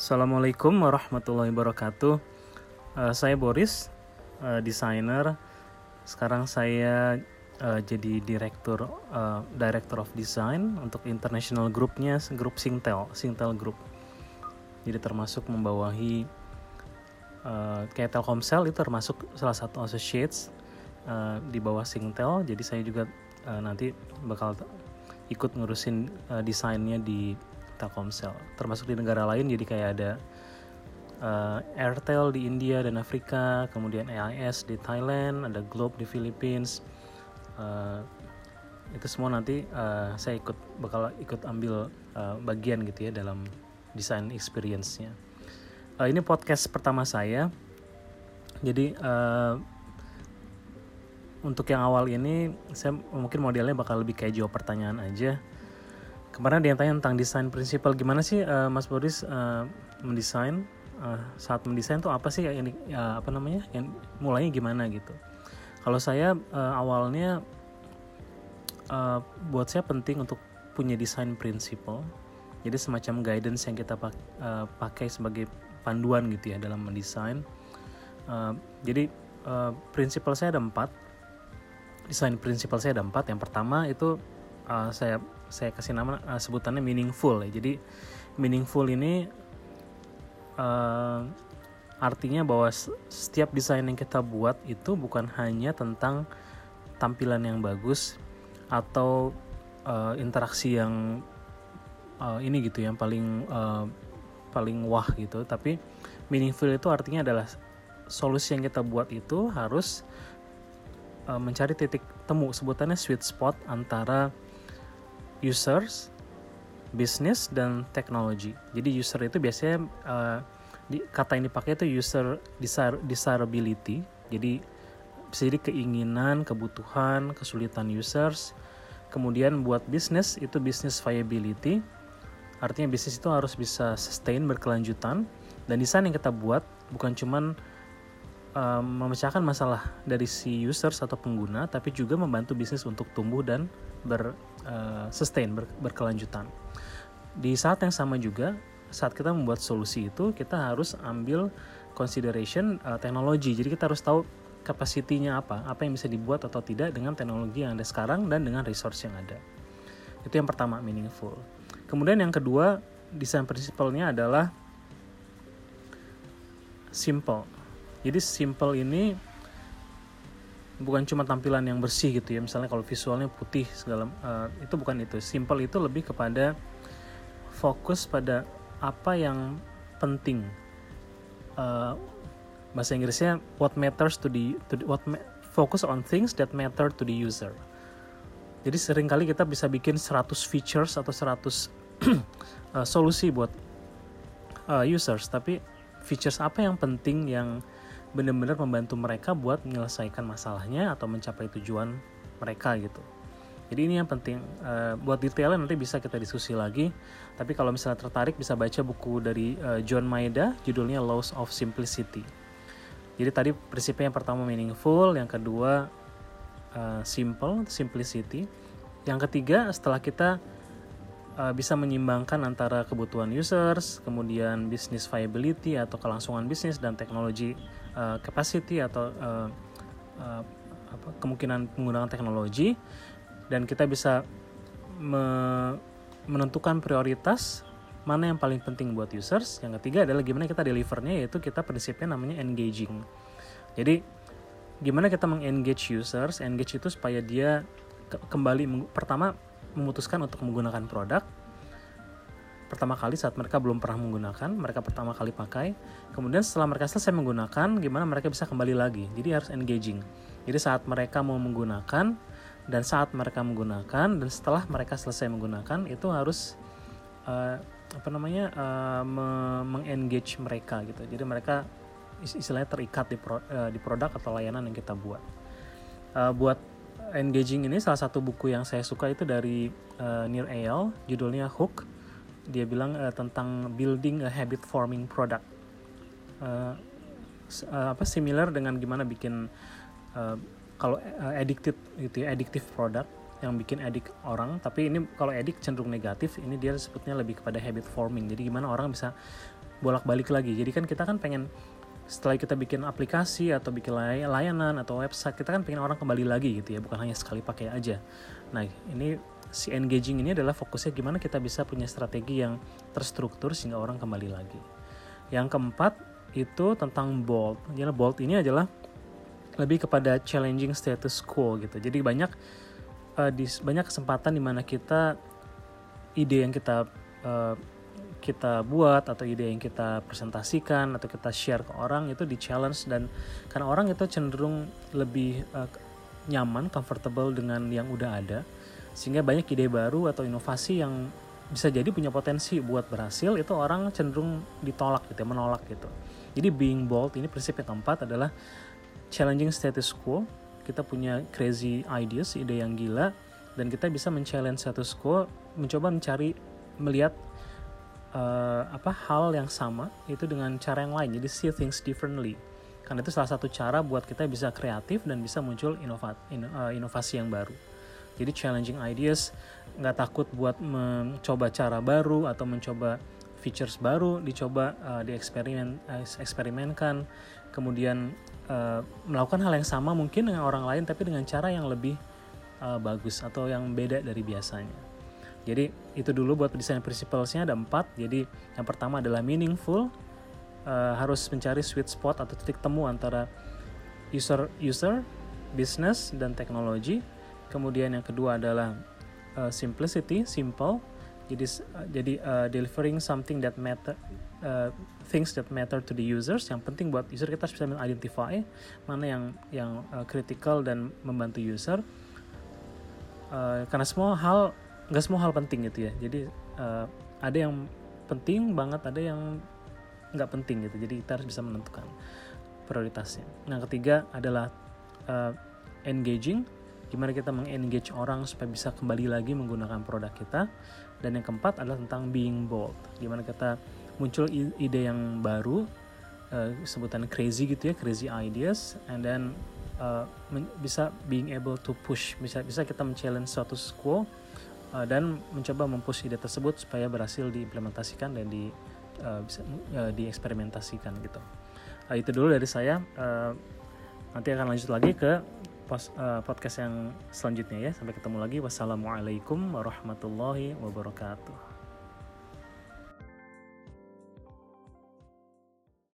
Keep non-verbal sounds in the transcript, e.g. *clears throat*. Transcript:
Assalamualaikum warahmatullahi wabarakatuh. Uh, saya Boris, uh, desainer. Sekarang saya uh, jadi direktur uh, director of design untuk international groupnya grup Singtel, Singtel Group. Jadi termasuk membawahi uh, kayak Telkomsel itu termasuk salah satu associates uh, di bawah Singtel. Jadi saya juga uh, nanti bakal ikut ngurusin uh, desainnya di Telkomsel. Termasuk di negara lain jadi kayak ada uh, Airtel di India dan Afrika kemudian AIS di Thailand ada Globe di Philippines. Uh, itu semua nanti uh, saya ikut bakal ikut ambil uh, bagian gitu ya dalam design experience-nya. Uh, ini podcast pertama saya. Jadi uh, untuk yang awal ini saya mungkin modelnya bakal lebih kayak jawab pertanyaan aja kemarin ada yang tanya tentang desain prinsipal. Gimana sih uh, Mas Boris uh, mendesain uh, saat mendesain tuh apa sih yang uh, apa namanya yang mulainya gimana gitu? Kalau saya uh, awalnya uh, buat saya penting untuk punya desain prinsipal. Jadi semacam guidance yang kita pak, uh, pakai sebagai panduan gitu ya dalam mendesain. Uh, jadi uh, prinsipal saya ada empat. Desain prinsipal saya ada empat. Yang pertama itu uh, saya saya kasih nama uh, sebutannya meaningful ya. Jadi meaningful ini uh, artinya bahwa setiap desain yang kita buat itu bukan hanya tentang tampilan yang bagus atau uh, interaksi yang uh, ini gitu yang paling uh, paling wah gitu tapi meaningful itu artinya adalah solusi yang kita buat itu harus uh, mencari titik temu sebutannya sweet spot antara users, bisnis dan teknologi. Jadi user itu biasanya uh, di, kata yang dipakai itu user desire, desirability. Jadi bisa jadi keinginan, kebutuhan, kesulitan users. Kemudian buat bisnis itu business viability. Artinya bisnis itu harus bisa sustain berkelanjutan dan desain yang kita buat bukan cuman um, memecahkan masalah dari si users atau pengguna, tapi juga membantu bisnis untuk tumbuh dan ber uh, sustain ber, berkelanjutan. Di saat yang sama juga saat kita membuat solusi itu kita harus ambil consideration uh, teknologi. Jadi kita harus tahu kapasitinya apa, apa yang bisa dibuat atau tidak dengan teknologi yang ada sekarang dan dengan resource yang ada. Itu yang pertama meaningful. Kemudian yang kedua desain prinsipalnya adalah simple. Jadi simple ini bukan cuma tampilan yang bersih gitu ya misalnya kalau visualnya putih segala uh, itu bukan itu. Simple itu lebih kepada fokus pada apa yang penting. Uh, bahasa Inggrisnya what matters to the, to the what focus on things that matter to the user. Jadi sering kali kita bisa bikin 100 features atau 100 uh, *clears throat* eh, solusi buat uh, users tapi features apa yang penting yang benar-benar membantu mereka buat menyelesaikan masalahnya atau mencapai tujuan mereka gitu. Jadi ini yang penting. Uh, buat detailnya nanti bisa kita diskusi lagi. Tapi kalau misalnya tertarik bisa baca buku dari uh, John Maeda, judulnya Laws of Simplicity. Jadi tadi prinsipnya yang pertama meaningful, yang kedua uh, simple, simplicity. Yang ketiga setelah kita bisa menyimbangkan antara kebutuhan users, kemudian business viability atau kelangsungan bisnis dan teknologi uh, capacity atau uh, uh, apa, kemungkinan penggunaan teknologi dan kita bisa me menentukan prioritas mana yang paling penting buat users. Yang ketiga adalah gimana kita delivernya yaitu kita prinsipnya namanya engaging. Jadi gimana kita mengengage users? Engage itu supaya dia kembali pertama memutuskan untuk menggunakan produk pertama kali saat mereka belum pernah menggunakan, mereka pertama kali pakai. Kemudian setelah mereka selesai menggunakan, gimana mereka bisa kembali lagi. Jadi harus engaging. Jadi saat mereka mau menggunakan dan saat mereka menggunakan dan setelah mereka selesai menggunakan itu harus uh, apa namanya uh, mengengage mereka gitu. Jadi mereka istilahnya terikat di, pro, uh, di produk atau layanan yang kita buat. Uh, buat engaging ini salah satu buku yang saya suka itu dari uh, Nir Eyal judulnya Hook dia bilang uh, tentang building a habit forming product. Uh, uh, apa similar dengan gimana bikin uh, kalau uh, addicted gitu ya addictive product yang bikin edik orang. Tapi ini kalau edik cenderung negatif ini dia sebutnya lebih kepada habit forming. Jadi gimana orang bisa bolak-balik lagi. Jadi kan kita kan pengen setelah kita bikin aplikasi atau bikin lay layanan atau website kita kan pengen orang kembali lagi gitu ya bukan hanya sekali pakai aja. Nah ini si engaging ini adalah fokusnya gimana kita bisa punya strategi yang terstruktur sehingga orang kembali lagi. Yang keempat itu tentang bold. Jadi bold ini adalah lebih kepada challenging status quo gitu. Jadi banyak uh, di banyak kesempatan di mana kita ide yang kita uh, kita buat atau ide yang kita presentasikan atau kita share ke orang itu di challenge dan karena orang itu cenderung lebih uh, nyaman, comfortable dengan yang udah ada sehingga banyak ide baru atau inovasi yang bisa jadi punya potensi buat berhasil itu orang cenderung ditolak gitu ya, menolak gitu. Jadi being bold ini prinsip yang keempat adalah challenging status quo. Kita punya crazy ideas, ide yang gila dan kita bisa men-challenge status quo, mencoba mencari melihat uh, apa hal yang sama itu dengan cara yang lain. Jadi see things differently. Karena itu salah satu cara buat kita bisa kreatif dan bisa muncul inovat, in, uh, inovasi yang baru. Jadi challenging ideas nggak takut buat mencoba cara baru atau mencoba features baru dicoba uh, dieksperimen uh, eksperimenkan. Kemudian uh, melakukan hal yang sama mungkin dengan orang lain tapi dengan cara yang lebih uh, bagus atau yang beda dari biasanya jadi itu dulu buat desain principlesnya ada empat. Jadi yang pertama adalah meaningful, uh, harus mencari sweet spot atau titik temu antara user user, business dan teknologi. Kemudian yang kedua adalah uh, simplicity, simple. Jadi uh, jadi uh, delivering something that matter, uh, things that matter to the users. Yang penting buat user kita harus bisa mengidentify mana yang yang uh, critical dan membantu user. Uh, karena semua hal nggak semua hal penting gitu ya. Jadi uh, ada yang penting banget ada yang nggak penting gitu. Jadi kita harus bisa menentukan prioritasnya. Nah ketiga adalah uh, engaging gimana kita mengengage orang supaya bisa kembali lagi menggunakan produk kita. Dan yang keempat adalah tentang being bold. Gimana kita muncul ide yang baru uh, sebutan crazy gitu ya crazy ideas. And then uh, bisa being able to push. Bisa bisa kita men-challenge status quo uh, dan mencoba mempush ide tersebut supaya berhasil diimplementasikan dan di uh, bisa uh, dieksperimentasikan gitu. Uh, itu dulu dari saya. Uh, nanti akan lanjut lagi ke pos, uh, podcast yang selanjutnya ya. Sampai ketemu lagi. Wassalamualaikum warahmatullahi wabarakatuh.